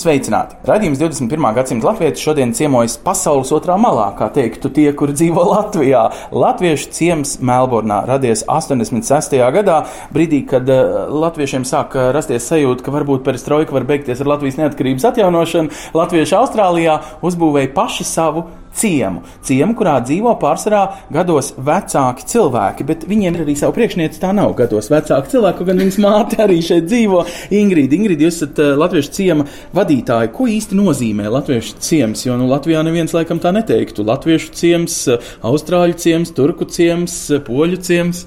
Sveicināti! Radījums 21. gadsimta latvieši šodien ciemojas pasaules otrā malā, kā teiktu tie, kur dzīvo Latvijā. Latviešu ciems Melburnā radies 86. gadā, brīdī, kad uh, latviešiem sāk uh, rasties sajūta, ka varbūt perestroika var beigties ar Latvijas neatkarības atjaunošanu. Latvieši Austrālijā uzbūvēja paši savu ciemu. Ciemu, kurā dzīvo pārsvarā gados vecāki cilvēki, bet viņiem ir arī savu priekšnieci. Tā nav gados vecāka cilvēka, gan viņas māte arī šeit dzīvo. Ingrīda, Ingrīda jūs esat uh, latviešu ciema vadītāja. Ko īsti nozīmē latviešu ciems? Jo nu, Latvijā neviens laikam tā neteiktu. Latviešu ciems, uh, austrāļu ciems, turku ciems, uh, poļu ciems.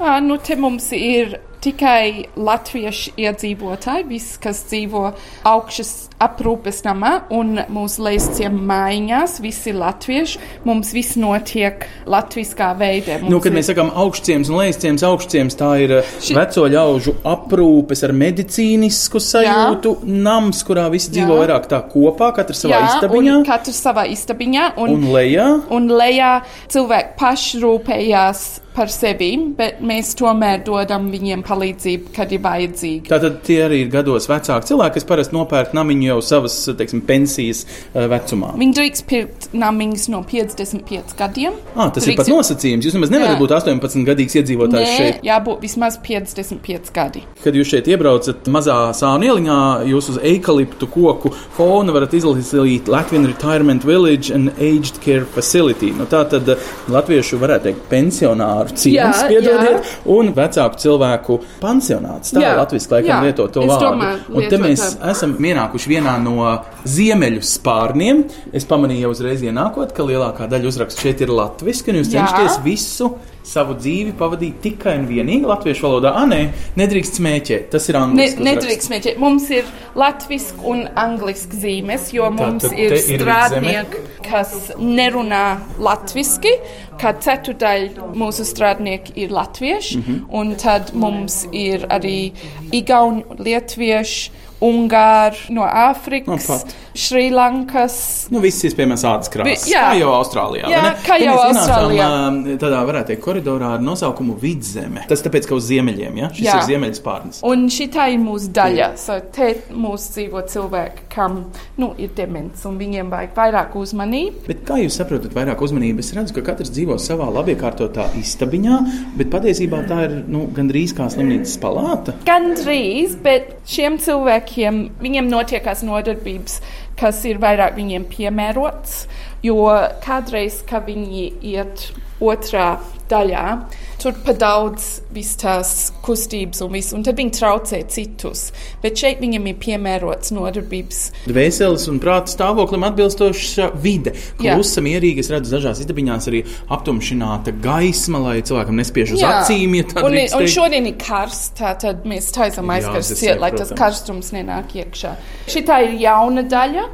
Ā, Nu, te mums ir tikai latviešu iedzīvotāji, visi, kas dzīvo augšas aprūpes namā un mūsu leisciem mājās, visi latvieši. Mums viss notiek latviskā veidā. Nu, kad mēs sakām augstciems un lejasciems, augstciems tā ir uh, Ši- veco ļaužu aprūpes ar medicīnisku sajūtu nams, kurā visi dzīvo Jā. vairāk tā kopā, katrs savā Jā, istabiņā. katrs savā istabiņā. Un, Un lejā un lejā cilvēki paši rūpējās par sevi, bet mēs tomēr dodam viņiem palīdzību, kad ir vajadzīgi. Tātad tie arī ir gados vecāki cilvēki, kas parasti nopērk namiņu jau savas teiksim, pensijas uh, vecumā. Viņi drīkst pirkt namiņus no 55 gadiem. Ah, tas ir pat Drīkst- nosacījums. Jūs nemaz nevarat Jā. būt 18 gadīgs iedzīvotājs Nē, šeit. jābūt vismaz 55 gadi. Kad jūs šeit iebraucat mazā sānu ieliņā, jūs uz eikaliptu koku fona varat izlasīt Latvian Retirement Village and Aged Care Facility. Nu, tā tad eh, latviešu varētu teikt pensionāru ciems, piedodiet, un vecāku cilvēku pansionāts. Tā Jā, latviski laikam jā, lieto to es vārdu. domāju, un te lietot mēs tā. esam ienākuši vienā no ziemeļu spārniem. Es pamanīju jau uzreiz ienākot, ka lielākā daļa uzrakstu šeit ir latviski, un jūs Jā. cenšaties visu savu dzīvi pavadīt tikai un vienīgi latviešu valodā. Ah, nē, nedrīkst smēķēt. Tas ir Ne, angliski. nedrīkst smēķēt. Mums ir latviešu un angļuiski zīmes, jo mums tad ir strādnieki, kas nerunā latviešu. Kā ceturdaļa mūsu strādnieki ir latvieši, Mhm. un tad mums ir arī igauni, lietuvieši, ungāri no Āfrikas, Nu, pat. Šrilankas. Nu, viss iespējamās ādas krāsas. Jā. Kā jau Austrālijā. Jā, kā Te jau ienācām, Austrālijā. ā, Tādā varētu teikt, koridorā ar nosaukumu Vidzeme. Tas tāpēc, ka uz ziemeļiem, ja? šis Jā. ir ziemeļu spārns. Un šī ir mūsu daļa. So te mūsu dzīvo cilvēki, kam nu, ir demence, un viņiem vajag vairāk uzmanību. Bet kā jūs saprotat, vairāk uzmanības? Es redzu, ka katrs dzīvo savā labiekārtotā istabiņā, bet patiesībā tā ir nu, gandrīz kā slimnīcas palāta. Gan drīz, bet šiem cilvēkiem viņiem notiekās nodarbības, kas ir vairāk viņiem piemērots. Jo kādreiz, kad viņi iet otrā daļā, tur pa daudz vis tās kustības un viss, un tad viņi traucē citus. Bet šeit viņiem ir piemērots nodarbības. Dvēseles un prāta stāvoklim atbilstoša vide. Klusa, mierīga. Es redzu, dažās istabiņās arī aptumšināta gaisma, lai cilvēkam nespiež uz Jā. acīm. Ja tā un, drīkst un šodien ir karsts, tātad mēs taisām aizkarst Jāzasē, ciet, lai tas karstums nenāk iekšā. Šitā ir jauna daļa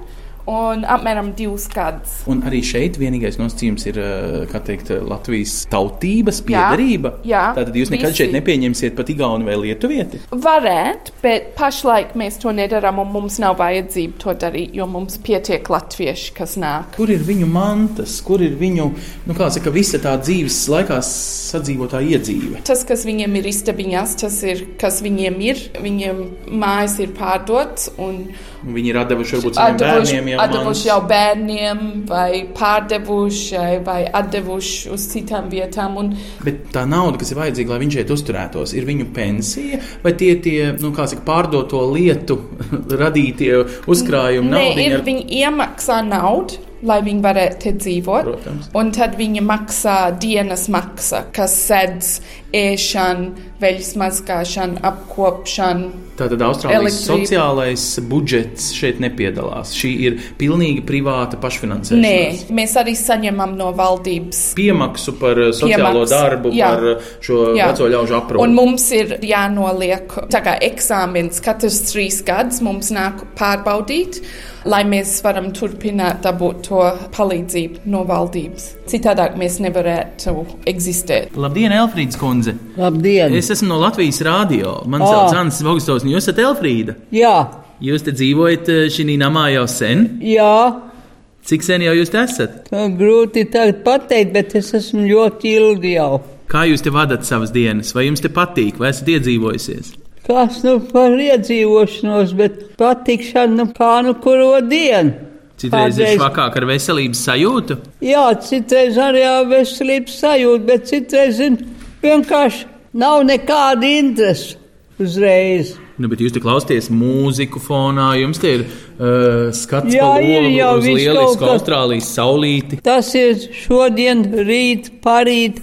un apmēram divas gadus. Un arī šeit vienīgais nosacījums ir eh, teikt, Latvijas tautības piedarība. jā, Tātad jūs nekad visi. šeit nepieņemsiet pat igauni vai lietuvieti. Varētu, bet pašlaik mēs to nedarām, un mums nav vajadzība to darīt, jo mums pietiek latvieši, kas nāk. Kur ir viņu mantas, kur ir viņu, nu kā saka, visa tā dzīves laikā sadzīvotā iedzīve? Tas, kas viņiem ir istabiņās, tas ir, kas viņiem ir. Viņiem mājas ir pārdotas un Viņi ir atdevuši varbūt saviem atdevuši, bērniem jau atdevuši jau bērniem, vai pārdevuši, vai atdevuši uz citām vietām. Un Bet tā nauda, kas ir vajadzīga, lai viņš šeit uzturētos, ir viņu pensija, vai tie tie, nu, saka, pārdoto lietu radītie uzkrājumi Nē, ir, ar- viņi iemaksā naudu. Lai viņi varētu te dzīvot, Protams. un tad viņi maksā dienas maksa, kas sedz ēšana, veļas mazgāšana, apkopšana. Tātad Austrālijas Elektrība. sociālais budžets šeit nepiedalās. Šī ir pilnīgi privāta pašfinansēšana. Nē, mēs arī saņemam no valdības. Piemaksu par uh, sociālo Piemaks, darbu, jā. par uh, šo Jā. veco ļaužu aprūpi. Un mums ir jānoliek kā eksāmens katrs trīs gadus, mums nāk pārbaudīt, lai mēs varam turpināt dabūt to palīdzību no valdības. Citādāk mēs nevarētu eksistēt. Labdien, Elfrīds kundze! Labdien! Es esmu no Latvijas rādio. Man Ā. sauc Ansis Vogstovs, un jūs esat Elfrīda. Jā, Jūs te dzīvojat uh, šī namā jau sen. jā, Cik sen jau jūs te esat? grūti tagad pateikt, bet es esmu ļoti ilgi jau. Kā jūs te vadat savas dienas? Vai jums te patīk, vai esat iedzīvojusies? Kas nu par iedzīvošanos, bet patikšana nu kā nu kuro dienu. Citreiz ir Kādreiz- švakāk ar veselības sajūtu. Jā, citreiz arī ar veselības sajūtu, bet citreiz zin, vienkārši nav nekāda interesa uzreiz. Nu, bet jūs te klausāties mūziku fonā, jums te ir uh, skats Jā, ir jau uz lielisku. Austrālijas saulīti. Tas ir šodien, rīt, parīt,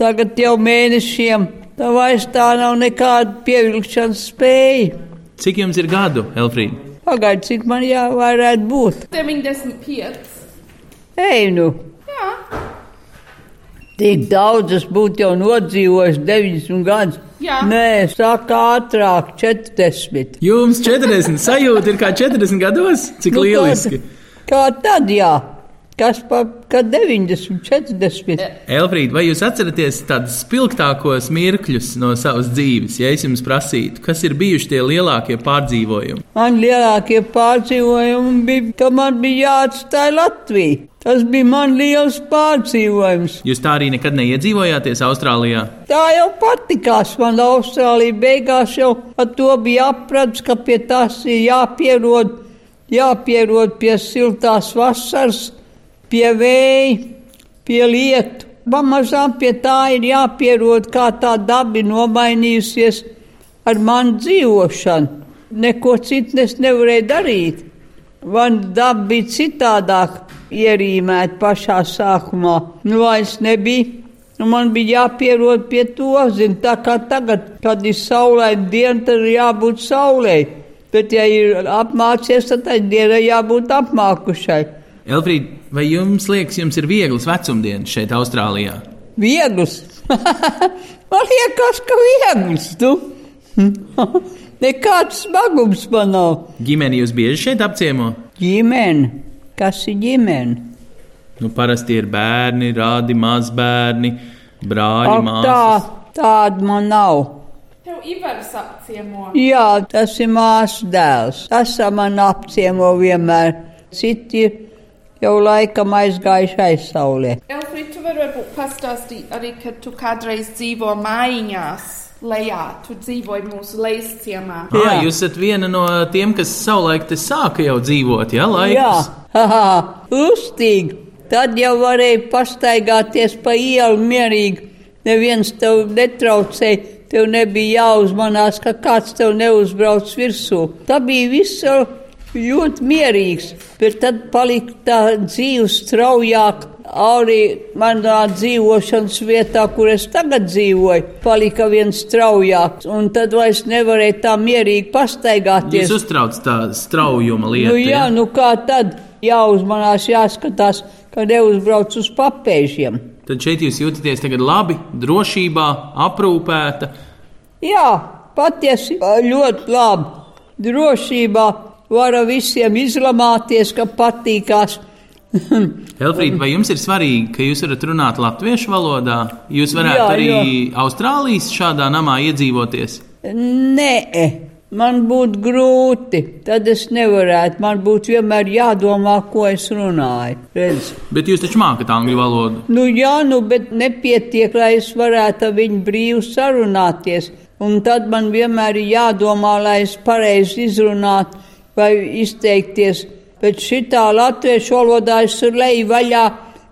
tagad jau mēnešiem. Tā vairs tā nav nekāda pievilkšanas spēja. Cik jums ir gadu, Elfrīda? Pagaid, cik man jāvarētu būt? 95. Ej, nu! Jā. Tik daudz es būtu jau nodzīvojis 90 gadus. Jā. Nē, saka ātrāk, 40. Jums 40 sajūta ir kā 40 gados? Cik Nu, lieliski! Kā, kā tad, jā? Kas ka 90, 40? Elfrīda, vai jūs atceraties tādus spilgtākos mirkļus no savas dzīves, ja es jums prasītu, kas ir bijuši tie lielākie pārdzīvojumi? Man lielākie pārdzīvojumi bija, ka man bija jāatstāj Latvija. Tas bija man liels pārdzīvojums. Jūs tā arī nekad neiedzīvojāties Austrālijā? Tā jau patikās man Austrālija. Beigās jau ar to bija aprats, ka pie tās ir jāpierod, jāpierod pie siltās vasaras, pie vēja, pie lietu. Pamazām pie tā ir jāpierod, kā tā daba nomainījusies ar manu dzīvošanu. Neko citu es nevarēju darīt. Man daba bija citādāk ierīmēta pašā sākumā. Nu, vairs nebija. Nu, man bija jāpierod pie to, zin, tā kā tagad, kad ir saulaina diena, tad ir jābūt saulē. Bet, ja ir apmācies, tad tai dienai jābūt apmākušai. Elfrīda, vai jums liekas, jums ir viegls vecumdienas šeit Austrālijā? Viegls. man liekas, ka viegls. Tu. Nekāds smagums man nav. Ģimeni jūs bieži šeit apciemo? Ģimene. Kas ir ģimene? Nu, parasti ir bērni, rādi mazbērni, brāļi, Ak, tā, māsas. tāda man nav. Tev Ivars apciemo. Jā, tas ir māsu dēls. Tas man apciemo vienmēr. Citi ir jau laikam aizgājuši aizsaulē. Elfrīd, tu vari varbūt pastāstīt arī, ka tu kādreiz dzīvo mājiņās. Lejā, tu dzīvoji mūsu lejas ciemā. Ah, Jā. jūs esat viena no tiem, kas savulaik te sāka jau dzīvot, ja? Laikus. Jā, haha, lustīgi. Tad jau varēja pastaigāties pa ielu mierīgi. Neviens tev netraucēja, tev nebija jāuzmanās, ka kāds tev neuzbrauc virsū. Tā bija viss jau ļoti mierīgs, bet tad palika tā dzīve straujāk. Arī manā dzīvošanas vietā, kur es tagad dzīvoju, palika viens straujāks, un tad vairs nevarēja tā mierīgi pastaigāties. Jūs uztrauc tā straujuma lieta. Nu, jā, nu kā tad jāuzmanās, jāskatās, ka neuzbrauc uz papēžiem. Tad šeit jūs jūtaties tagad labi, drošībā, aprūpēta. Jā, patiesībā ļoti labi. Drošībā var ar visiem izlamāties, ka patīkās. Elfrīda, vai jums ir svarīgi, ka jūs varat runāt latviešu valodā? Jūs varētu Jā, arī jā. Austrālijas šādā namā iedzīvoties. Nē, man būtu grūti. Tad es nevarētu. Man būtu vienmēr jādomā, ko es runāju. Redz. Bet jūs taču mākat angļu valodu. Nu, jā, nu, bet nepietiek, lai es varētu ar viņu brīvi sarunāties. Un tad man vienmēr ir jādomā, lai es pareizi izrunātu vai izteikties. Bet šitā latviešu valodā es tur leju vaļā,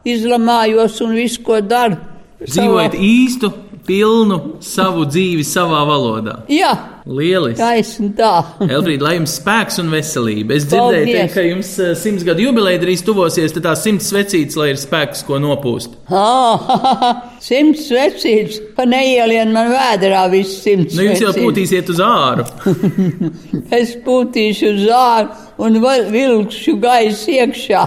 izlamājos un visu, ko daru. Dzīvojat īstu, pilnu savu dzīvi savā valodā. Jā, Lieliski! taisn tā. Elfrīda, lai jums spēks un veselība. Es dzirdēju, te, ka jums eh, simts gadu jubileja drīz tuvosies, tad tās simts svecītas, lai ir spēks, ko nopūst. Ah, Simts vecīts, pa neielien man vēderā viss simts Nu, jūs jau vecītes. pūtīsiet uz āru. Es pūtīšu uz āru un vilkšu gaisu iekšā.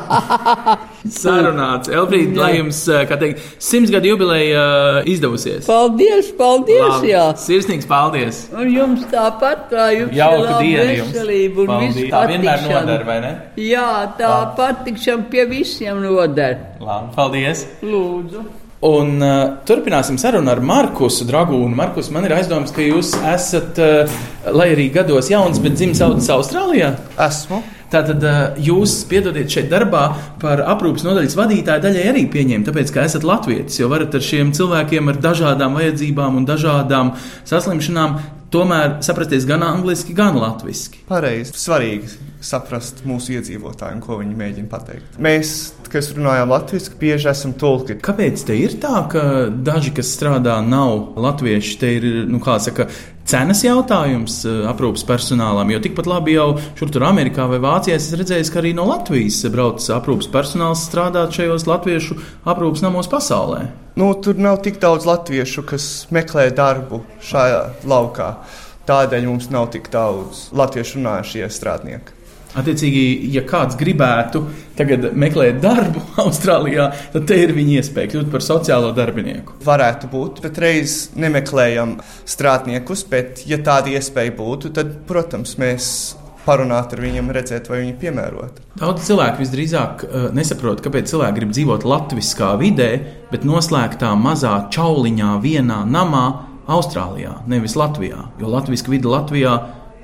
Sarunāts. Elfrīd, lai jums, eh, kā teikt, simts gadu jubileja eh, izdevusies. paldies, paldies, Labi. jā. Sirsnīgs paldies. Un jums tāpat, lai jums Jauka diena veselība un Paldies. viss Tā vienmēr patikšana. ne? Jā, tā patikšana pie visiem noder. Labi, paldies. Lūdzu. Un uh, turpināsim sarunu ar Markusu Dragūnu. Markus, man ir aizdoms, ka jūs esat, uh, lai arī gados jauns, bet dzimis audzis Austrālijā. Esmu. Tātad uh, jūs piedodiet šeit darbā par aprūpas nodaļas vadītāju daļai arī pieņemt, tāpēc, ka esat latvietis, jo varat ar šiem cilvēkiem ar dažādām vajadzībām un dažādām saslimšanām tomēr saprasties gan angliski, gan latviski. Pareizi. Svarīgi saprast mūsu iedzīvotājiem, ko viņi mēģina pateikt. Mēs, kas runājam latviešu, bieži esam tulki. Kāpēc te ir tā, ka daži, kas strādā, nav latvieši? Te ir, nu, kā saka, cenas jautājums eh, aprūpas personālam, jo tikpat labi jau šur tur Amerikā vai Vācijā es redzēju, ka arī no Latvijas brauc aprūpas personāls strādāt šajos latviešu aprūpas namos pasaulē. Nu, tur nav tik daudz latviešu, kas meklē darbu šajā laukā. Tādēļ mums nav tik daudz latviešu runājušie strādnieki. Attiecīgi, ja kāds gribētu tagad meklēt darbu Austrālijā, tad te ir viņa iespēja kļūt par sociālo darbinieku. Varētu būt, bet reiz nemeklējam strādniekus, bet, ja tāda iespēja būtu, tad, protams, mēs parunāt ar viņiem, redzēt, vai viņi ir piemēroti. Daudz cilvēku visdrīzāk uh, nesaprot, kāpēc cilvēki grib dzīvot latviskā vidē, bet noslēgtā mazā čauliņā vienā namā Austrālijā, nevis Latvijā. Jo latviska vide Latvijā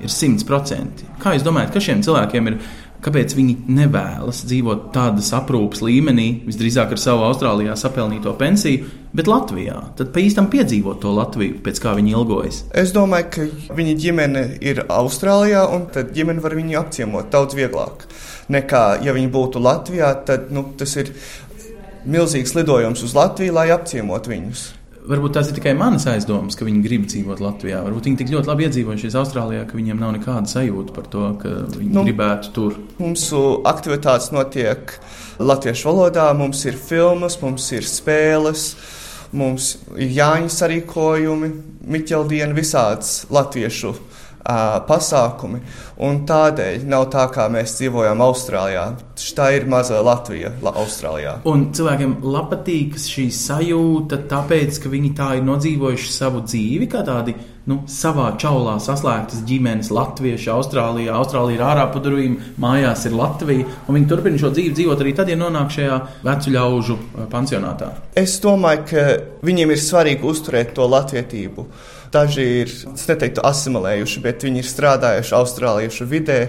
ir 100%. Kā jūs domājat, kas šiem cilvēkiem ir? Kāpēc viņi nevēlas dzīvot tādas aprūpes līmenī, visdrīzāk ar savu Austrālijā sapelnīto pensiju, bet Latvijā? Tad pa īstam piedzīvot to Latviju, pēc kā viņi ilgojas. Es domāju, ka viņa ģimene ir Austrālijā, un tad ģimene var viņu apciemot daudz vieglāk nekā, ja viņi būtu Latvijā. Tad nu, tas ir milzīgs lidojums uz Latviju, lai apciemotu viņus. Varbūt tās ir tikai manas aizdomas, ka viņi grib dzīvot Latvijā. Varbūt viņi tik ļoti labi iedzīvojušies Austrālijā, ka viņiem nav nekāda sajūta par to, ka viņi nu, gribētu tur. Mūsu aktivitātes notiek latviešu valodā, mums ir filmas, mums ir spēles, mums ir jāņa sarīkojumi, miķeldiena, visādas latviešu pasākumi. Un tādēļ nav tā, kā mēs dzīvojam Austrālijā. Tā ir mazā Latvija, La Austrālijā. Un cilvēkiem patīk šī sajūta, tāpēc, ka viņi tā ir nodzīvojuši savu dzīvi, kā tādi nu, savā čaulā saslēgtas ģimenes, latvieši Austrālijā. Austrālija ir ārā pa durvīm, mājās ir Latvija, un viņi turpina šo dzīvi dzīvot arī tad, ja nonāk šajā vecu ļaužu pansionātā. Es domāju, ka viņiem ir svarīgi uzturēt to latvietību. Daži ir, es neteiktu, asimilējuši, bet viņi ir strādājuši austrāliešu vidē,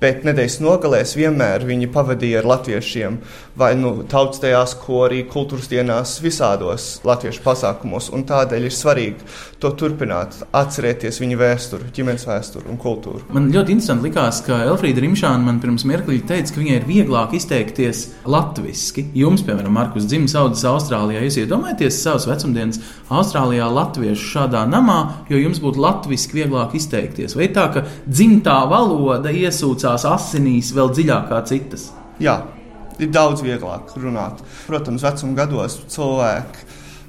bet nedēļas nogalēs vienmēr viņi pavadīja ar latviešiem vai nu tautstējās korī, kultūras dienās, visādos latviešu pasākumos. Tādēļ ir svarīgi to turpināt, atcerēties viņu vēsturi, ģimenes vēsturi un kultūru. Man ļoti interesanti likās, ka Elfrīda Rimšāna man pirms mirkli teica, ka viņai ir vieglāk izteikties latviešu. Jums, piemēram, Markus, dzimis audzis Austrālijā, jūs iedomājaties savas vecumdienas Austrālijā latviešu šādā namā, jo jums būtu latviešu vieglāk izteikties. Vai tā, ka dzimtā valoda iesūcās asinīs vēl dziļāk kā citas? Jā, ir daudz vieglāk runāt. Protams, vecuma gados cilvēki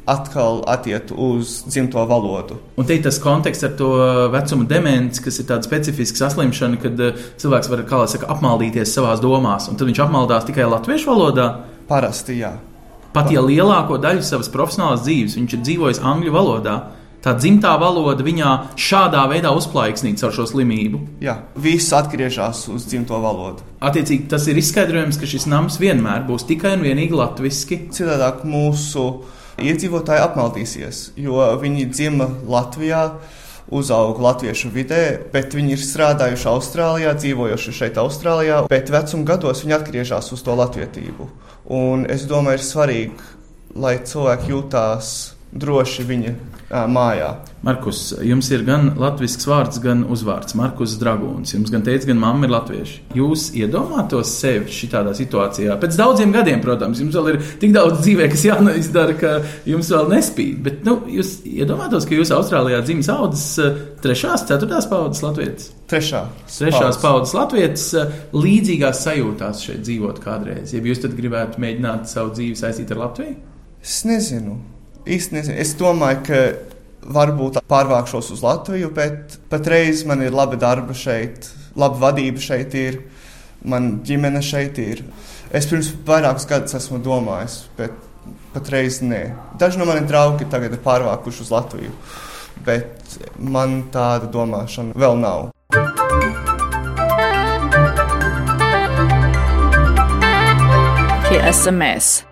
atkal attiektu uz dzimto valodu. Un te ir tas konteksts ar to vecuma demenci, kas ir tāda specifiska saslimšana, kad eh, cilvēks var saka, apmaldīties savā domās, un tad viņš apmaldās tikai latviešu valodā. Parasti, jā. Pat ja lielāko daļu savas profesionālās dzīves viņš ir dzīvojis angļu valodā, tā dzimtā valoda viņā šādā veidā uzplaiksnīt caur šo slimību. Jā, viss atgriežas uz dzimto valodu. Attiecīgi, tas ir izskaidrojums, ka šis nams vienmēr būs tikai un vienīgi latviešu. Citādāk mūsu iedzīvotāji apmaldīsies, jo viņi dzima Latvijā, uzauga latviešu vidē, bet viņi ir strādājuši Austrālijā, dzīvojuši šeit Austrālijā, bet vecuma gados viņi atgriežas uz to latvietību. Un es domāju, ir svarīgi, lai cilvēki jūtās droši viņa mājā. Markus, jums ir gan latviešu vārds, gan uzvārds Markus Dragūns. Jums gan teica, gan mamma ir latvieši. Jūs iedomātos sevi šādā situācijā. Pēc daudziem gadiem, protams, jums vēl ir tik daudz dzīvē, kas jāizdara, ka jums vēl nespīd. Bet nu, jūs iedomātos, ka jūs Austrālijā dzimis audzis trešās, ceturtās paudzes latvietis. Trešā. Trešās paudzes latvietis eh, līdzīgās sajūtās šeit dzīvot kādreiz. Ja jūs tad gribētu mēģināt savu dzīvi saistīt ar Latviju? Es nezinu. Īsti nezinu. Es domāju, ka varbūt pārvākšos uz Latviju, bet patreiz man ir laba darba šeit, laba vadība šeit ir, man ģimene šeit ir. Es pirms vairākus gadus esmu domājis, bet patreiz nē. Daži no maniem draugiem tagad ir pārvākuši uz Latviju, bet man tāda domāšana vēl nav. Mēs.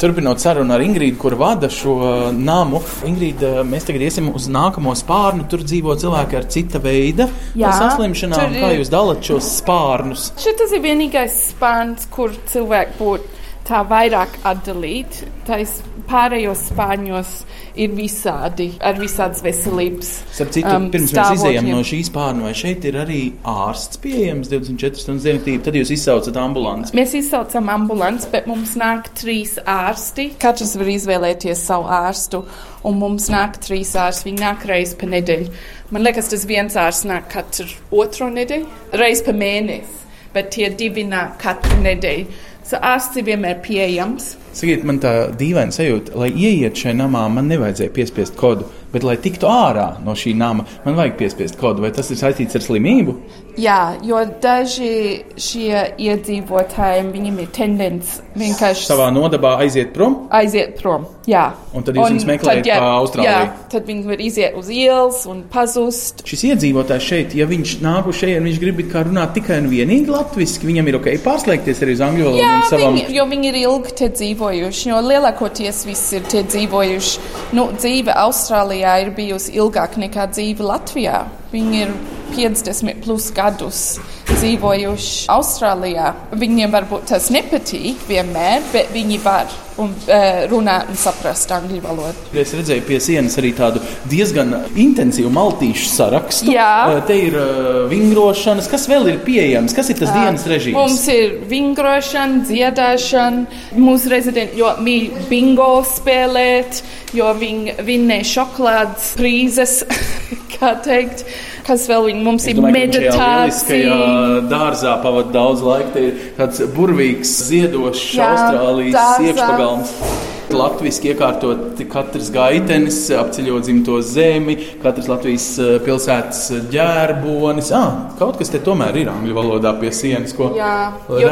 Turpinot sarunu ar Ingrīdu, kur vada šo uh, namu, Ingrīda, mēs tagad iesim uz nākamo spārnu. Tur dzīvo cilvēki ar cita veida saslimšanām. tur Kā jūs dalāt šos spārnus? Šis ir vienīgais spārns, kur cilvēki būtu tā vairāk atdalīti. Tais pārējos spārņos ir visādi, ar visādas veselības. Citu, um, pirms mēs izējām no šīs spārna, vai šeit ir arī ārsts pieejams 24 stundas dienā, tad jūs izsaucat ambulanci. Mēs izsaucam ambulanci, bet mums nāk trīs ārsti. Katrs var izvēlēties savu ārstu, un mums nāk trīs ārsti. Viņi nāk reizes pa nedēļu. Man liekas, tas viens ārsts nāk katru otro nedēļu, reizes pa mēnesi, bet tie divi nāk katru nedēļu. Ārsts ir vienmēr pieejams. Sakiet, man tā dīvaina sajūta, lai ieiet šajā namā, man nevajadzēja piespiest kodu, bet, lai tiktu ārā no šī nama, man vajag piespiest kodu. Vai tas ir saistīts ar slimību? Jā, jo daži šie iedzīvotāji, viņiem ir tendence vienkārši Savā nodabā aiziet prom, aiziet prom. Jā. un tad jūs viņus meklējat tad, pa Austrāliju. Jā, tad viņi var iziet uz ielas un pazust. Šis iedzīvotājs šeit, ja viņš nāk uz šejienes, viņš grib kā runāt tikai un vienīgi latviešu, viņam ir ok pārslēgties arī uz angļu valodu. Jā, savam- viņi, jo viņi ir ilgi te dzīvojuši, jo lielākoties visi ir te dzīvojuši. Nu, dzīve Austrālijā ir bijusi ilgāka nekā dzīve Latvijā. Viņi ir 50 plus gadus dzīvojuši Austrālijā. Viņiem varbūt tas nepatīk vienmēr, bet viņi var un, uh, runāt un saprast angļu valodu. Es redzēju pie sienas arī tādu diezgan intensīvu maltīšu sarakstu. Jā. Eh, Te ir uh, vingrošanas, kas vēl ir pieejams, kas ir tas dienas režīms. Mums ir vingrošana, dziedāšana. Mūsu rezidenti ļoti mīl bingo spēlēt, jo viņi vinnē šokolādes prīzes, kā teikt. Kas vēl viņi mums Es ir domāju, meditācija. dārzā pavadīja daudz laika. Te ir tāds burvīgs, ziedošs Jā, Austrālijas iekšpagalms. Latvijas iekārtot katrs gaitenis, apceļot dzimto zemi, katrs Latvijas eh, pilsētas ģērbonis. Ah, kaut kas te tomēr ir angļu valodā pie sienas, ko Jā,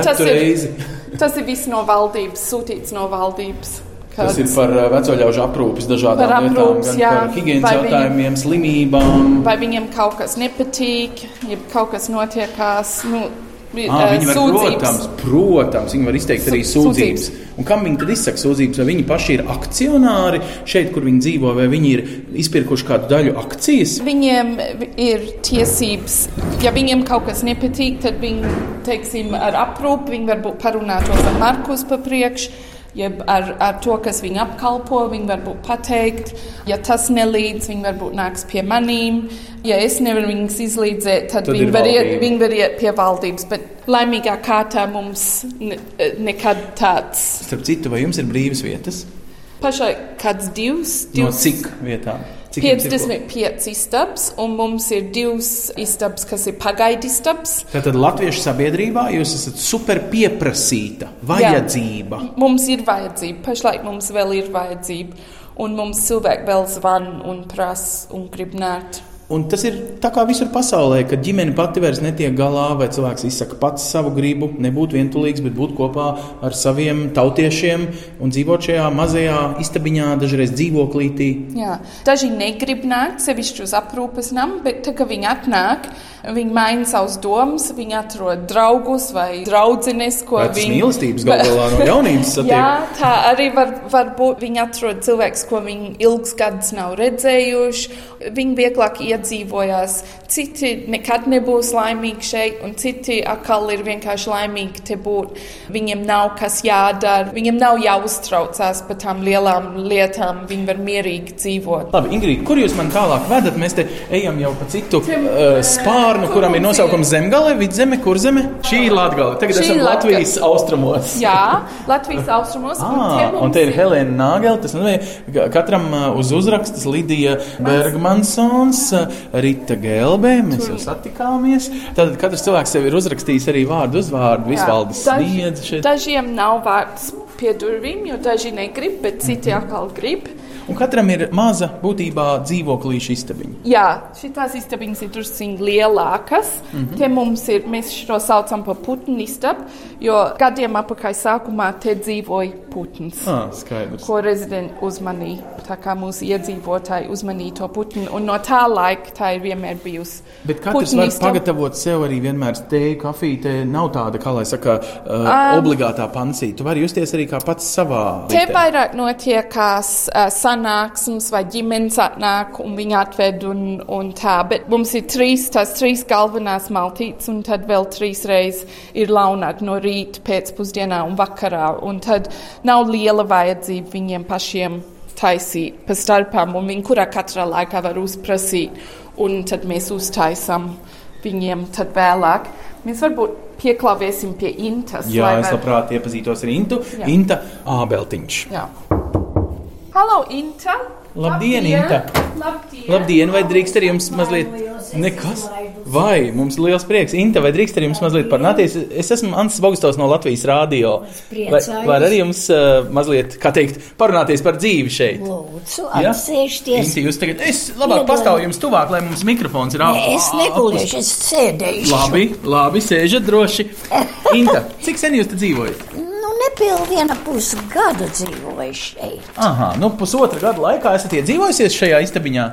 tas ir, tas ir viss no valdības, sūtīts no valdības. Tas Kāds- ir par eh, veco ļaužu aprūpes dažādām Par lietām, aprūpes, gan jā. par higiēnas jautājumiem, slimībām. Vai viņiem kaut kas nepatīk, ja kaut kas notiekās. Nu, vi- Ah, eh, viņi var, sūdzības. protams, protams, viņi var izteikt arī Sū- sūdzības. Un kam viņi tad izsaka sūdzības? Vai viņi paši ir akcionāri šeit, kur viņi dzīvo, vai viņi ir izpirkuši kādu daļu akcijas? Viņiem ir tiesības, ja viņiem kaut kas nepatīk, tad viņi, teiksim, ar aprūpi, viņi varbūt parunātos ar Markus pa priekšu. Jeb ar, ar to, kas viņu apkalpo, viņi varbūt pateikt, ja tas nelīdz, viņi varbūt nāks pie manīm. Ja es nevaru viņus izlīdzēt, tad, Tad viņi, var iet, viņi var iet pie valdības. Bet laimīgā kārtā mums ne, nekad tāds Starp citu, vai jums ir brīvas vietas? pašai kāds divs, No divs cik vietām? Cik jums ir ko? 55 istabas, un mums ir divas istabas, kas ir pagaidu istabas. Tātad Latviešu sabiedrībā jūs esat super pieprasīta vajadzība. Mums ir vajadzība, pašlaik mums vēl ir vajadzība, un mums cilvēki vēl zvan un prasa un grib nākt. Un tas ir tā kā visur pasaulē, kad ģimene pati vairs netiek galā, vai cilvēks izsaka pats savu gribu, nebūt vientulīgs, bet būt kopā ar saviem tautiešiem un dzīvot šajā mazajā istabiņā, dažreiz dzīvoklītī. Jā. Daži negrib nākt sevišķi uz aprūpes namu, bet tad, kad viņi atnāk, viņi maina savus domas, viņi atrod draugus vai draudzenes, ko Vecas viņi mīlestības galu galā no jaunības satiek. Jā, tā arī var, var būt. Viņi atrod cilvēkus, ko viņi ilgus gadus nav redzējuši. Viņi vieglāk iedzīvojās. Citi nekad nebūs laimīgi šeit, un citi atkal ir vienkārši laimīgi te būt. Viņiem nav kas jādara, viņiem nav jāuztraucās par tām lielām lietām. Viņi var mierīgi dzīvot. Labi, Ingrīda, kur jūs man tālāk vedat? Mēs te ejam jau pa citu uh, spārnu, kuram ir nosaukums Zemgale, Vidzeme, Kurzeme. Šī ir Latgale. Tagad esam Latgale. Latvijas austrumos. Jā, Latvijas austrumos. un Ah, te mums un te ir Helēna Nāgele. Tas nozīmē, ka katram uh, uz uzrakstas Lidija Bergmansons, Rita Gelbē. Mēs jau satikāmies. Tad katrs cilvēks sev ir uzrakstījis arī vārdu uzvārdu. Visvaldes sniedz šeit. Dažiem nav vārds pie durvīm, jo daži negrib, bet citi atkal grib. Un katram ir maza būtībā dzīvoklīša istabiņa. Jā, šīs istabiņas ir druskuļi lielākas. Mm -hmm. Te mums ir, mēs šo saucam par putnu istabu, jo gadiem apakaļ sākumā te dzīvoja putns. Ah, skaidrs. Ko rezidenti uzmanīja, tā kā mūsu iedzīvotāji uzmanīja to putnu. Un no tā laika tā ir vienmēr bijusi. Bet katrs var istaba. pagatavot sev arī vienmēr tēju, kafiju. Te nav tāda, kā lai saka, uh, Um, obligātā pansī. Tu vari justies arī kā pats savā Te vietē. vairāk notiekās uh, sanāksmes vai ģimenes atnāk un viņi atved un, un tā. Bet mums ir trīs, tās trīs galvenās maltītes un tad vēl trīs reizes ir launāk no rīta, pēcpusdienā un vakarā. Un tad nav liela vajadzība viņiem pašiem taisīt pa starpām un viņi kurā katrā laikā var uzprasīt. Un tad mēs uztaisam viņiem tad vēlāk. Mēs varbūt pieklāvēsim pie intas. Jā, lai es var- labprāt iepazītos ar Intu. Jā. Inta Ābeltiņš. Jā. Halo, Inta! Labdien, Inta! Labdien! Labdien, vai drīkst ar jums mazliet? Nekas. Vai, mums liels prieks. Inta, vai drīkst ar jums mazliet parunāties? Es esmu Ants Bogstovs no Latvijas Rādio. Vai, var arī jums uh, mazliet, kā teikt, parunāties par dzīvi šeit? Lūdzu, Ja? apsēžties. Inti, jūs tagad, es labāk Iedod. pastāvu jums tuvāk, lai mums mikrofons ir Nē, ā- es negulēšu, es sēdēšu. Labi, labi, sēžat droši. Inta, cik sen jūs te dzīvojat? Nepilnīgi viena pusgada dzīvoju šeit. Aha, nu pusotra gada laikā esat iedzīvojusies šajā istabiņā.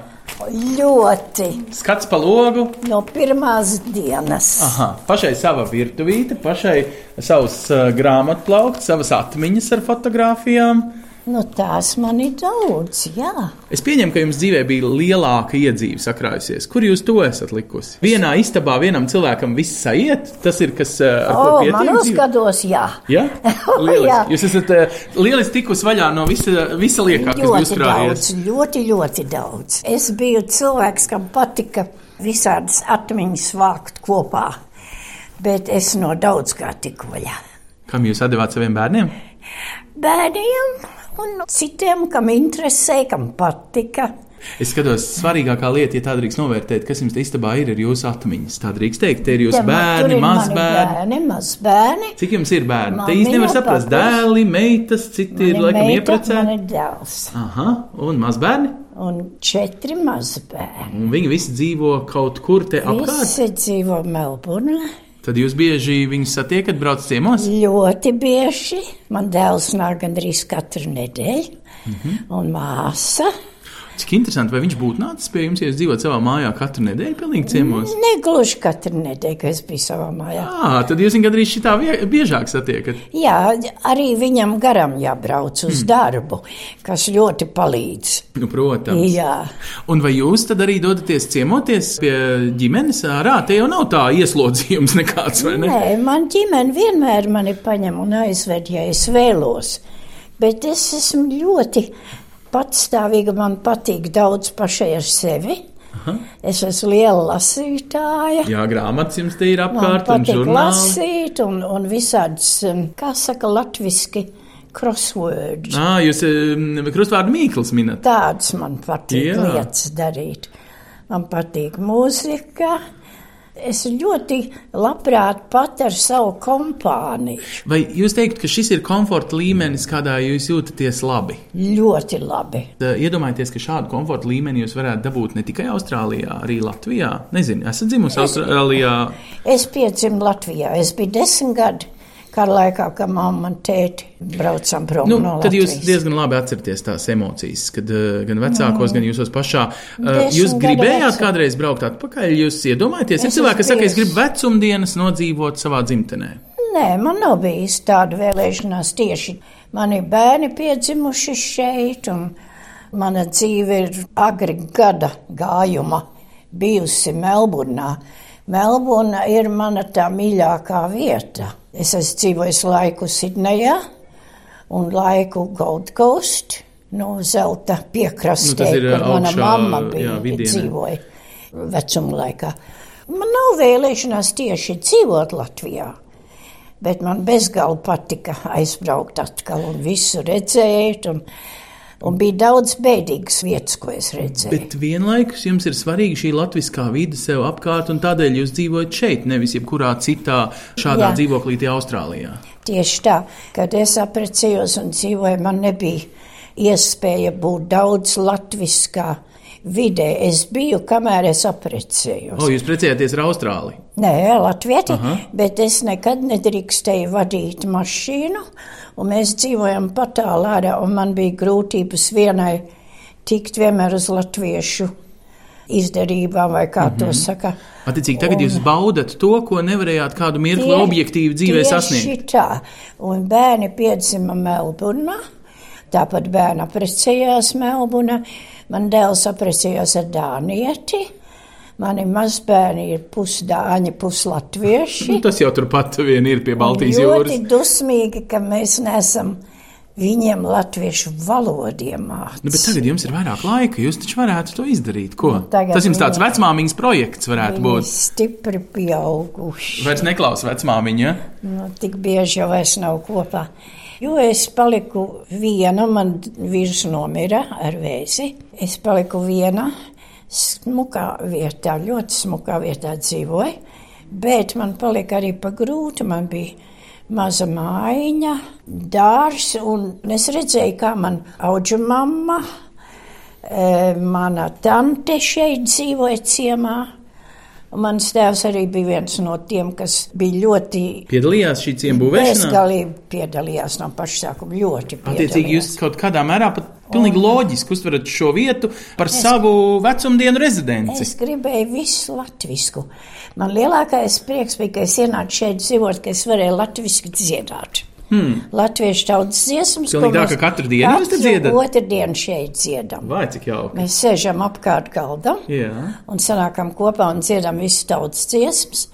Ļoti Skats pa logu, no pirmās dienas. Aha, pašai sava virtuvīte, pašai savs uh, grāmatplaukts, savas atmiņas ar fotografijām. Nu, tās man ir daudz, jā. Es pieņemu, ka jums dzīvē bija lielāka iedzīve sakrājusies. Kur jūs to esat likusi? Vienā istabā vienam cilvēkam viss aiziet. Tas ir kas, ar ko pietiek. manos dzīvē? gados, jā. Ja? Jā. Jūs esat uh, lieliski tikus vaļā no visa, visa liekā, kas Ļoti uzkrājies. daudz, ļoti, ļoti daudz. Es biju cilvēks, kam patika visādas atmiņas vākt kopā, bet es no daudz kā tiku vaļā. Kam jūs devāt saviem bērniem? Bērniem un citiem, kam interesē, kam patika. Es skatos, svarīgākā lieta, ja tā drīkst novērtēt, kas jums istabā ir, ir jūsu atmiņas. Tā drīkst teikt, te ir jūsu bērni, mazbērni. bērni, mazbērni. Cik jums ir bērni? Te īsti nevar saprast, dēli, meitas, citi ir laikam ieprecēti. Man ir dēls Aha, un mazbērni? un četri mazbērni. Un viņi visi dzīvo kaut kur te apkārt. Visi dzīvo Melburnā. Tad jūs bieži viņus satiekat, braucat ciemos? Ļoti bieži. Man dēls nāk gandrīz katru nedēļu, Mhm. un māsa. Cik interesanti, vai viņš būtu nācis pie jums, ja jūs dzīvojat savā mājā katru nedēļu, pilnīgi ciemos? Negluži katru nedēļu, kad es biju savā mājā. Jā, tad jūs viņu gandrīz šitā biežāk satiekat. Jā, arī viņam garam jābrauc uz Hmm. darbu, kas ļoti palīdz. Nu, protams. Jā, Un vai jūs tad arī dodaties ciemoties pie ģimenes ārā? Te jau nav tā ieslodzījums nekāds, vai ne? Nē, man ģimene vienmēr mani paņem un aizved, ja es vēlos. Bet es esmu ļoti patstāvīga, man patīk daudz pašai ar sevi. Aha. Es esmu liela lasītāja. Jā, grāmatas jums te ir Man apkārt, un patīk žurnāli. lasīt un, un visādas, um, kā saka, latviski crosswords. Ā, jūs um, krustvārdu mīklas minat. Tādas man patīk Jā. lietas darīt. Man patīk mūzika. Es ļoti labprāt pat ar savu kompāniju. Vai jūs teikt, ka šis ir komforta līmenis, kādā jūs jūtaties labi? Ļoti labi. Iedomājieties, ka šādu komforta līmeni jūs varētu dabūt ne tikai Austrālijā, arī Latvijā. Nezinu, esat dzimusi Austrālijā. Es piedzimu Latvijā. Es biju desmit gadi. Kādā laikā, kad mamma un tēti braucām prom Nu, no tad jūs Latvijas. diezgan labi atceraties tās emocijas, kad uh, gan vecākos, gan jūsos pašā. Uh, Desmit jūs gribējāt vecuma. kādreiz braukt atpakaļ, jūs iedomājaties, ir Es cilvēki, kas saka, es gribu vecumdienas nodzīvot savā dzimtenē. Nē, man nav bijis tāda vēlēšanās tieši. Mani bērni piedzimuši šeit, un mana dzīve ir agri gada gājuma bijusi Melburnā. Melburna ir mana tā mīļākā vieta. Es esmu dzīvojis laiku Sidnejā un laiku Gold Coast, no zelta piekrastē, Nu, ir, kur mana augšā, mamma bija jā, vidienē. dzīvoja vecuma laikā. Man nav vēlēšanās tieši dzīvot Latvijā. Bet man bezgalīgi patika aizbraukt atkal un visu redzēt. Un, un bija daudz bēdīgas vietas, ko es redzēju. Bet vienlaikus jums ir svarīga šī latviskā vide sev apkārt, un tādēļ jūs dzīvojat šeit, nevis jebkurā citā šādā Jā. dzīvoklītī Austrālijā. Tieši tā, kad es apprecējos un dzīvoju, man nebija iespēja būt daudz latviskā vidē. Es biju, kamēr es apprecējos. O, jūs precējāties ar Austrāliju? Nē, Latvijā, bet es nekad nedrīkstēju vadīt mašīnu, un mēs dzīvojam patālā ārā, un man bija grūtības vienai tikt vienmēr uz latviešu izdarībām, vai kā mm -hmm. to saka. Attiecīgi, tagad un, jūs baudat to, ko nevarējāt kādu mirkli tie- objektīvi dzīvē sasniegt. Tā, un bērni piedzima Melburnā, tāpat bērni apprecējās Melburnā, man dēls apprecējās ar Dānieti. Mani mazbērni ir pusdāņi, puslatvieši. Nu, tas jau turpat vien ir pie Baltijas jūras. Ļoti dusmīgi, ka mēs nesam viņiem latviešu valodiem mācīt. Nu, tagad jums ir vairāk laika, jūs taču varētu to izdarīt. Ko? Nu, tagad Tas jums tāds vecmāmiņas projekts varētu būt. stipri pieauguši. Vairs neklausa vecmāmiņa. Nu, tik bieži jau es nav kopā. Jo es paliku viena, man vīrs nomira ar vēzi. Es paliku viena, smukā vietā, ļoti smukā vietā dzīvoju. Bet man palika arī pa grūti. Man bija maza mājiņa, dārs, un es redzēju, kā man auga mamma, eh, mana tante šeit dzīvoja ciemā. Un Mans tēvs arī bija viens no tiem, kas bija ļoti Piedalījās šī ciema būvēšanā. bezgalīgi piedalījās no paša sākuma. Ļoti Attiecīgi, jūs kaut kādā mērā pat pilnīgi loģiski uztverat šo vietu par savu vecumdienu rezidenci. Es gribēju visu latviešu. Man lielākais prieks bija, ka es ienācu šeit dzīvot, ka es varēju latviešu dziedāt. Hmm. Latviešu tautas dziesmas, Pilnīgi tā, ka katru dienu jūs te dziedat? Otru dienu šeit dziedam. Vai cik jauki? Mēs sēžam apkārt galdam Jā. un sanākam kopā un dziedam visu tautas dziesmas.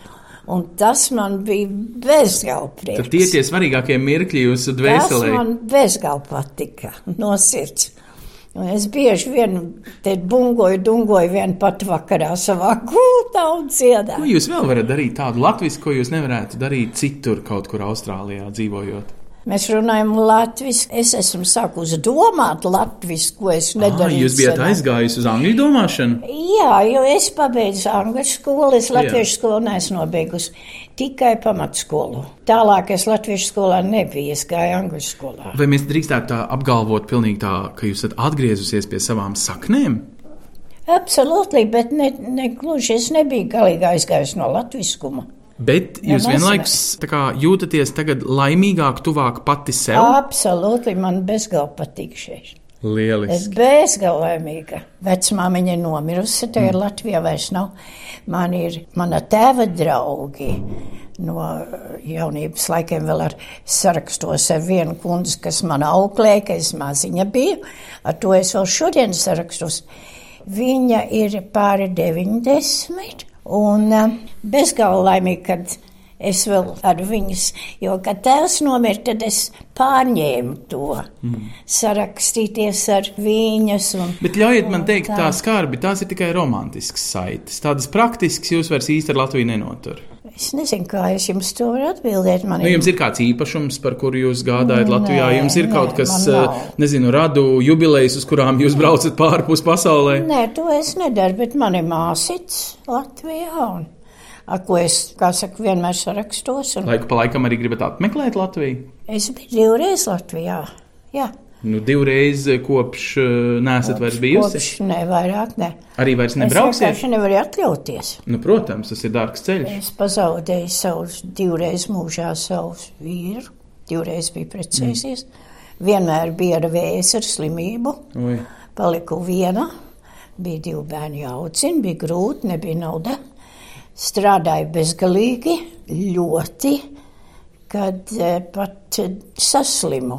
Un tas man bija bezgalīgi prieks. Tad tie tie svarīgākie mirkļi jūsu Tas dvēselē. man bezgalīgi patika no sirds. Un es bieži vien te bungoju, dungoju vien pat vakarā savā gultā un Ko dziedāju. jūs vēl varat darīt tādu latviešu, ko jūs nevarētu darīt citur, kaut kur Austrālijā dzīvojot? Mēs runājam latviešu. Es esmu sākusi domāt latviešu, ko es nedarīju. jūs bijat aizgājis uz angļu domāšanu? Jā, jo es pabeidzu angļu skolu, es latviešu skolu neesmu nobeigusi. Tikai pamatskolu. Tālāk es latviešu skolā nebiju, es gāju angļu skolā. Vai mēs drīkstētu tā apgalvot, pilnīgi tā, ka jūs esat atgriezusies pie savām saknēm? Absolūti, bet ne, ne gluži es nebiju galīgi aizgājis no latviskuma. Bet jūs mēs- vienlaikus kā, jūtaties tagad laimīgāk, tuvāk pati sev? Absolūti, man bezgalīgi patīk šeit. Es Lieliski. bezgalīgi laimīga. Vecmāmiņa ir nomirusi, tagad mm. Latvijā vairs nav. Man ir mana tēva draugi. No jaunības laikiem vēl ar sarakstos ar vienu kundzi, kas man auklēja, ka es maziņa biju. Ar to es vēl šodien sarakstos. Viņa ir pāri 90 un eh, bezgalīgi kad es vēl ar viņas, jo, kad tēvs nomira, tad es pārņēmu to, mm. sarakstīties ar viņas. Un, Bet ļaujiet man teikt, tā skarbi, tās ir tikai romantiskas saites. Tādas praktiskas jūs vairs īsti ar Latviju nenotur. Es nezinu, kā es jums to varu atbildēt. Man Nu, jums ir kāds īpašums, par kuru jūs gādājat Nē, Latvijā? Jums ir kaut nē, kas, man nav. eh, nezinu, radu jubilejas, uz kurām jūs braucat pārpus pasaulē? Nē, to es nedaru, bet man ir māsīts Latvijā. Un, ko es, kā saka, vienmēr sarakstos. Un Laiku pa laikam arī gribat apmeklēt Latviju? es biju divreiz Latvijā. Jā, Nu, divreiz eh, kopš eh, nesat vairs bijusi. kopš ne vairāk, ne. Arī vairs Es nebrauksiet. vienkārši nevaru atļauties. Nu, protams, tas ir dārgs ceļš. Es pazaudēju savus divreiz mūžā savus vīru, divreiz biju precējusies. Mm. Vienmēr bija ar vēzi, ar slimību. Oi. Paliku viena, bija divi bērni jāucina, bija grūti, nebija nauda. Strādāju bezgalīgi, ļoti, kad eh, pat eh, saslimu.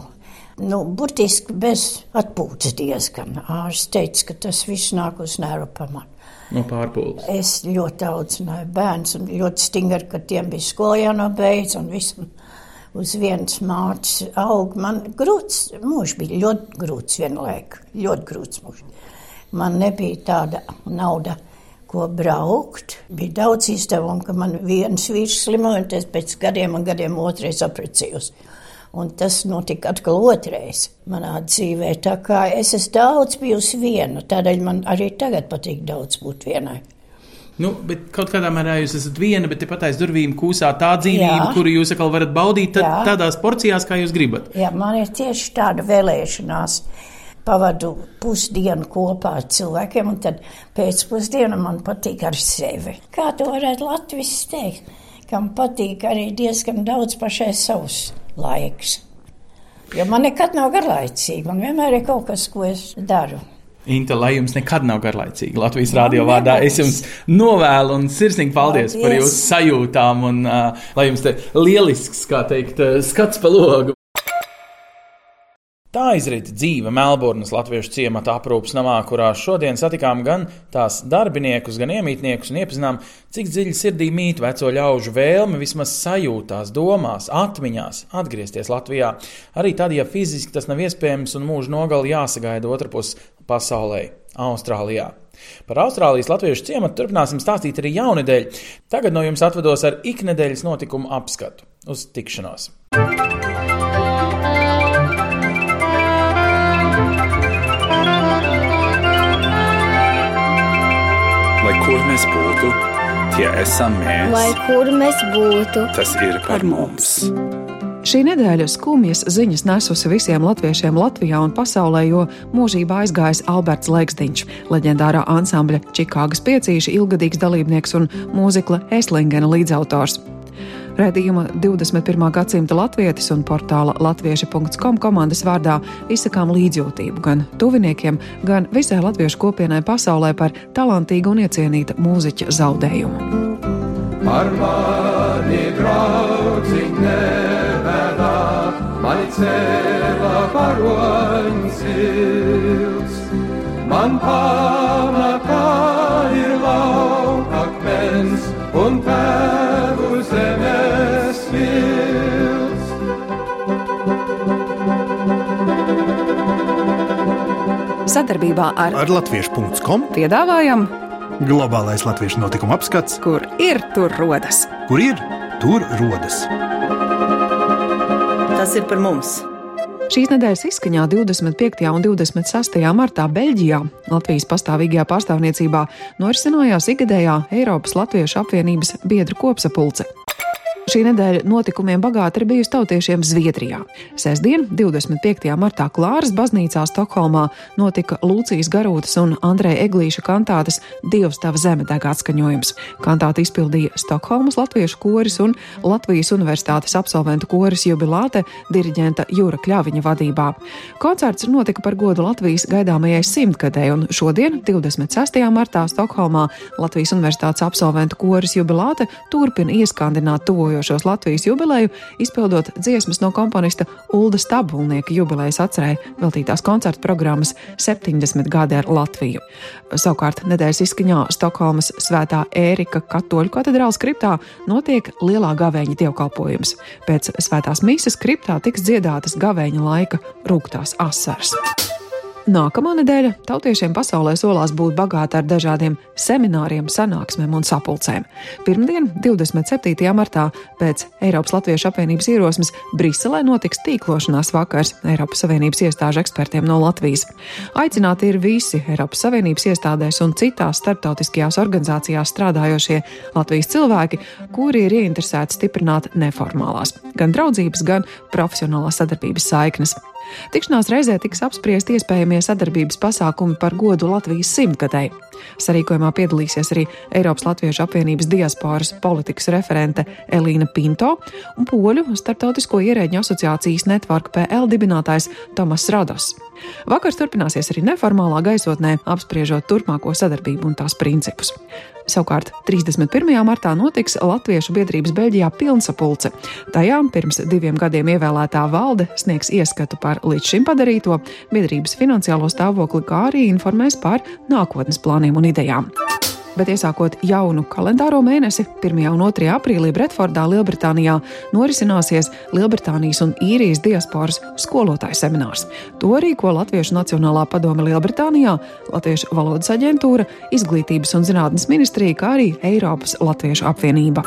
Nu, burtiski bez atpūtas diezgan. Ārsts teica, ka tas viss nāk uz nervu pamatu. No pārpūles. Es ļoti audzināju bērnus, un ļoti stingri, ka tiem bija skola jānobeidz, un visam uz vienas mātes aug. Man grūts mūžs bija ļoti grūts vienlaik, ļoti grūts mūžs. Man nebija tāda nauda, ko braukt. Bija daudz izdevumu, ka man viens vīrs slimoja, un tas pēc gadiem un gadiem otrais aprecījos. Un tas notika atkal otrais manā dzīvē. Tā kā es esmu daudz bijusi viena, tādēļ man arī tagad patīk daudz būt vienai. Nu, bet kaut kādā mērā jūs esat viena, bet tepat aiz durvīm kūsā tā dzīvība, Jā. kuru jūs atkal varat baudīt tad, tādās porcijās, kā jūs gribat. Jā, man ir tieši tāda vēlēšanās. Pavadu pusdienu kopā ar cilvēkiem, un tad pēcpusdienu man patīk ar sevi. Kā to varētu Latvijas teikt? Kam patīk arī diezgan daudz pašai savs laiks. Jo man nekad nav garlaicīgi, man vienmēr ir kaut kas, ko es daru. Inta, lai jums nekad nav garlaicīgi Latvijas rādio vārdā, es jums novēlu un sirsnīgi paldies, paldies. par jūsu sajūtām un uh, lai jums te lielisks, kā teikt, skats pa logu. Tā izrit dzīve Melburnas latviešu ciemata aprūpas namā, kurā šodien satikām gan tās darbiniekus, gan iemītniekus un iepazinām, cik dziļi sirdī mīt veco ļaužu vēlme vismaz sajūtās, domās, atmiņās atgriezties Latvijā. Arī tad, ja fiziski tas nav iespējams un mūža nogali jāsagaida otrpus pasaulē, Austrālijā. Par Austrālijas latviešu ciematu turpināsim stāstīt arī jaunedēļ. Tagad no jums atvados ar iknedēļas notikumu apskatu. Uz tikšanos! Kur mēs būtu, tie esam mēs. Lai kur mēs būtu, tas ir par mums. Šī nedēļa skumjas ziņas nesusi visiem latviešiem Latvijā un pasaulē, jo mūžībā aizgājis Alberts Leiksdiņš, leģendārā ansambļa Čikāgas piecīša ilgadīgs dalībnieks un mūzikla Eslingena līdzautors. Radījuma 21. gadsimta latvietis un portāla latvieši.com komandas vārdā izsakām līdzjūtību gan tuviniekiem, gan visai latviešu kopienai pasaulē par talantīgu un iecienīta mūziķa zaudējumu. Ar mani draugi nevedā, mani cēlā paroņas sils. Man pamatā ir laukakmens un vils. Sadarbībā ar, ar Latviešu.com piedāvājam globālais latviešu notikuma apskats, kur ir tur rodas. Kur ir tur rodas? Tas ir par mums! Šīs nedēļas izskaņā 25. un 26. martā Beļģijā, Latvijas pastāvīgajā pārstāvniecībā, norisinājās ikgadējā Eiropas Latviešu apvienības biedru kopsapulce. Šī nedēļa notikumiem bagāta ir bijusi tautiešiem Zviedrijā. Sestdien, 25. martā Klāras baznīcā Stokholmā notika Lūcijas Garūtas un Andreja Eglīša kantātes Dievs tava zeme deg atskaņojums. Kantāti izpildīja Stokholmas latviešu koris un Latvijas universitātes absolventu koris jubilāte diriģenta Jūra Kļaviņa vadībā. Koncerts notika par godu Latvijas gaidāmajai simtgadē, un šodien, 26. martā Stokholmā, Latvijas universitātes absolventu koris jubilāte turpina ieskandināt tuvoju tuvojošos Latvijas jubileju, izpildot dziesmas no komponista Ulda Stabulnieka jubilejas atcerēja veltītās koncertu programmas 70 gadi ar Latviju. Savukārt nedēļas izskaņā Stokholmas Svētā Ērika katoļu katedrāls kriptā notiek lielā gavēņa dievkalpojums. Pēc svētās mīsas kriptā tiks dziedātas gavēņa laika rūktās asaras. Nākamā nedēļa tautiešiem pasaulē solās būt bagāta ar dažādiem semināriem, sanāksmēm un sapulcēm. Pirmdien, 27. martā, pēc Eiropas Latviešu apvienības ierosmes, Briselē notiks tīklošanās vakars Eiropas Savienības iestāžu ekspertiem no Latvijas. Aicināti ir visi Eiropas Savienības iestādēs un citās starptautiskajās organizācijās strādājošie Latvijas cilvēki, kuri ir ieinteresēti stiprināt neformālās, gan draudzības, gan profesionālās sadarbības saiknes. Tikšanās reizē tiks apspriest iespējamie sadarbības pasākumi par godu Latvijas simtgadēji. Sarīkojumā piedalīsies arī Eiropas Latviešu apvienības diasporas politikas referente Elīna Pinto un Poļu starptautisko ierēģņu asociācijas Network PL dibinātājs Tomas Rados. Vakars turpināsies arī neformālā gaisotnē, apspriežot turpmāko sadarbību un tās principus. Savukārt 31. martā notiks Latviešu biedrības Beļģijā pilnsapulce. Tajā pirms diviem gadiem ievēlētā valde sniegs ieskatu par līdz šim padarīto, biedrības finansiālo stāvokli, kā arī informēs par nākotnes plāniem un idejām. Bet iesākot jaunu kalendāro mēnesi, 1. un 2. aprīlī Bretfordā, Lielbritānijā, norisināsies Lielbritānijas un īrijas diasporas skolotāju seminārs. To rīko Latviešu Nacionālā padome Lielbritānijā, Latviešu valodas aģentūra, Izglītības un zinātnes ministrija, kā arī Eiropas Latviešu apvienība.